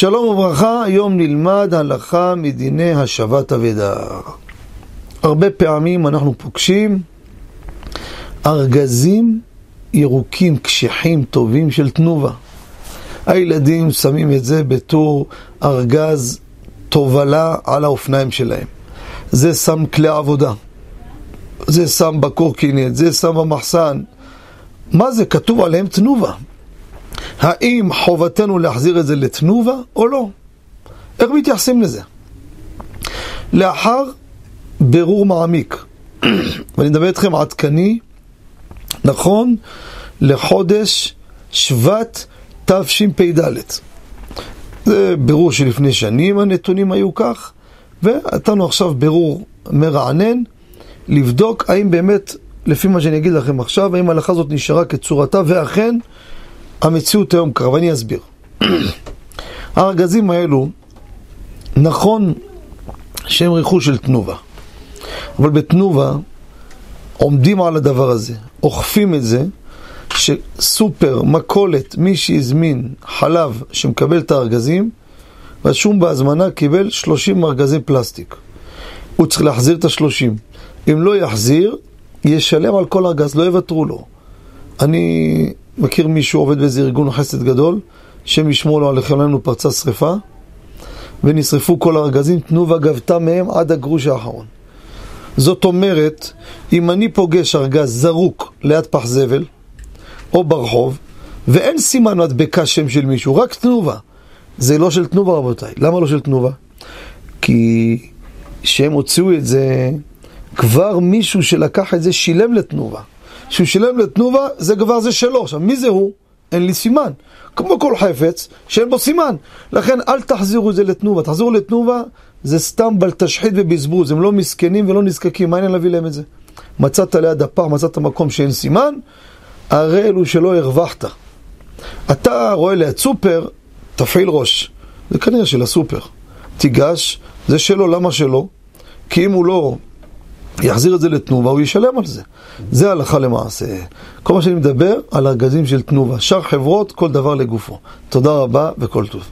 שלום וברכה, היום נלמד הלכה מדיני השבת אבדה. הרבה פעמים אנחנו פוגשים ארגזים ירוקים, קשיחים, טובים של תנובה. הילדים שמים את זה בתור ארגז תובלה על האופניים שלהם. זה שם כלי עבודה, זה שם בקורקינט, זה שם במחסן. מה זה? כתוב עליהם תנובה. האם חובתנו להחזיר את זה לתנובה או לא? איך מתייחסים לזה? לאחר ברור מעמיק, ואני מדבר איתכם עדכני, נכון לחודש שבט תשפ"ד. זה בירור שלפני שנים הנתונים היו כך, ונתנו עכשיו בירור מרענן, לבדוק האם באמת, לפי מה שאני אגיד לכם עכשיו, האם ההלכה הזאת נשארה כצורתה, ואכן המציאות היום קרה, ואני אסביר. הארגזים האלו, נכון שהם רכוש של תנובה, אבל בתנובה עומדים על הדבר הזה, אוכפים את זה, שסופר, מכולת, מי שהזמין חלב שמקבל את הארגזים, רשום בהזמנה קיבל 30 ארגזי פלסטיק. הוא צריך להחזיר את ה-30. אם לא יחזיר, ישלם על כל ארגז, לא יוותרו לו. אני מכיר מישהו עובד באיזה ארגון חסד גדול, שם ישמור לו עליכם לנו פרצה שרפה, ונשרפו כל הארגזים, תנובה גבתה מהם עד הגרוש האחרון. זאת אומרת, אם אני פוגש ארגז זרוק ליד פח זבל, או ברחוב, ואין סימן מדבקה שם של מישהו, רק תנובה. זה לא של תנובה רבותיי. למה לא של תנובה? כי שהם הוציאו את זה, כבר מישהו שלקח את זה שילם לתנובה. כשהוא שילם לתנובה, זה כבר זה שלו. עכשיו, מי זה הוא? אין לי סימן. כמו כל חפץ שאין בו סימן. לכן אל תחזירו את זה לתנובה. תחזירו לתנובה, זה סתם בל תשחית ובזבוז. הם לא מסכנים ולא נזקקים. מה העניין להביא להם את זה? מצאת ליד הפח, מצאת מקום שאין סימן, הרי אלו שלא הרווחת. אתה רואה ליד סופר, תפעיל ראש. זה כנראה של הסופר. תיגש, זה שלו, למה שלו? כי אם הוא לא יחזיר את זה לתנובה, הוא ישלם על זה. זה הלכה למעשה. כל מה שאני מדבר על ארגזים של תנובה. שאר חברות, כל דבר לגופו. תודה רבה וכל טוב.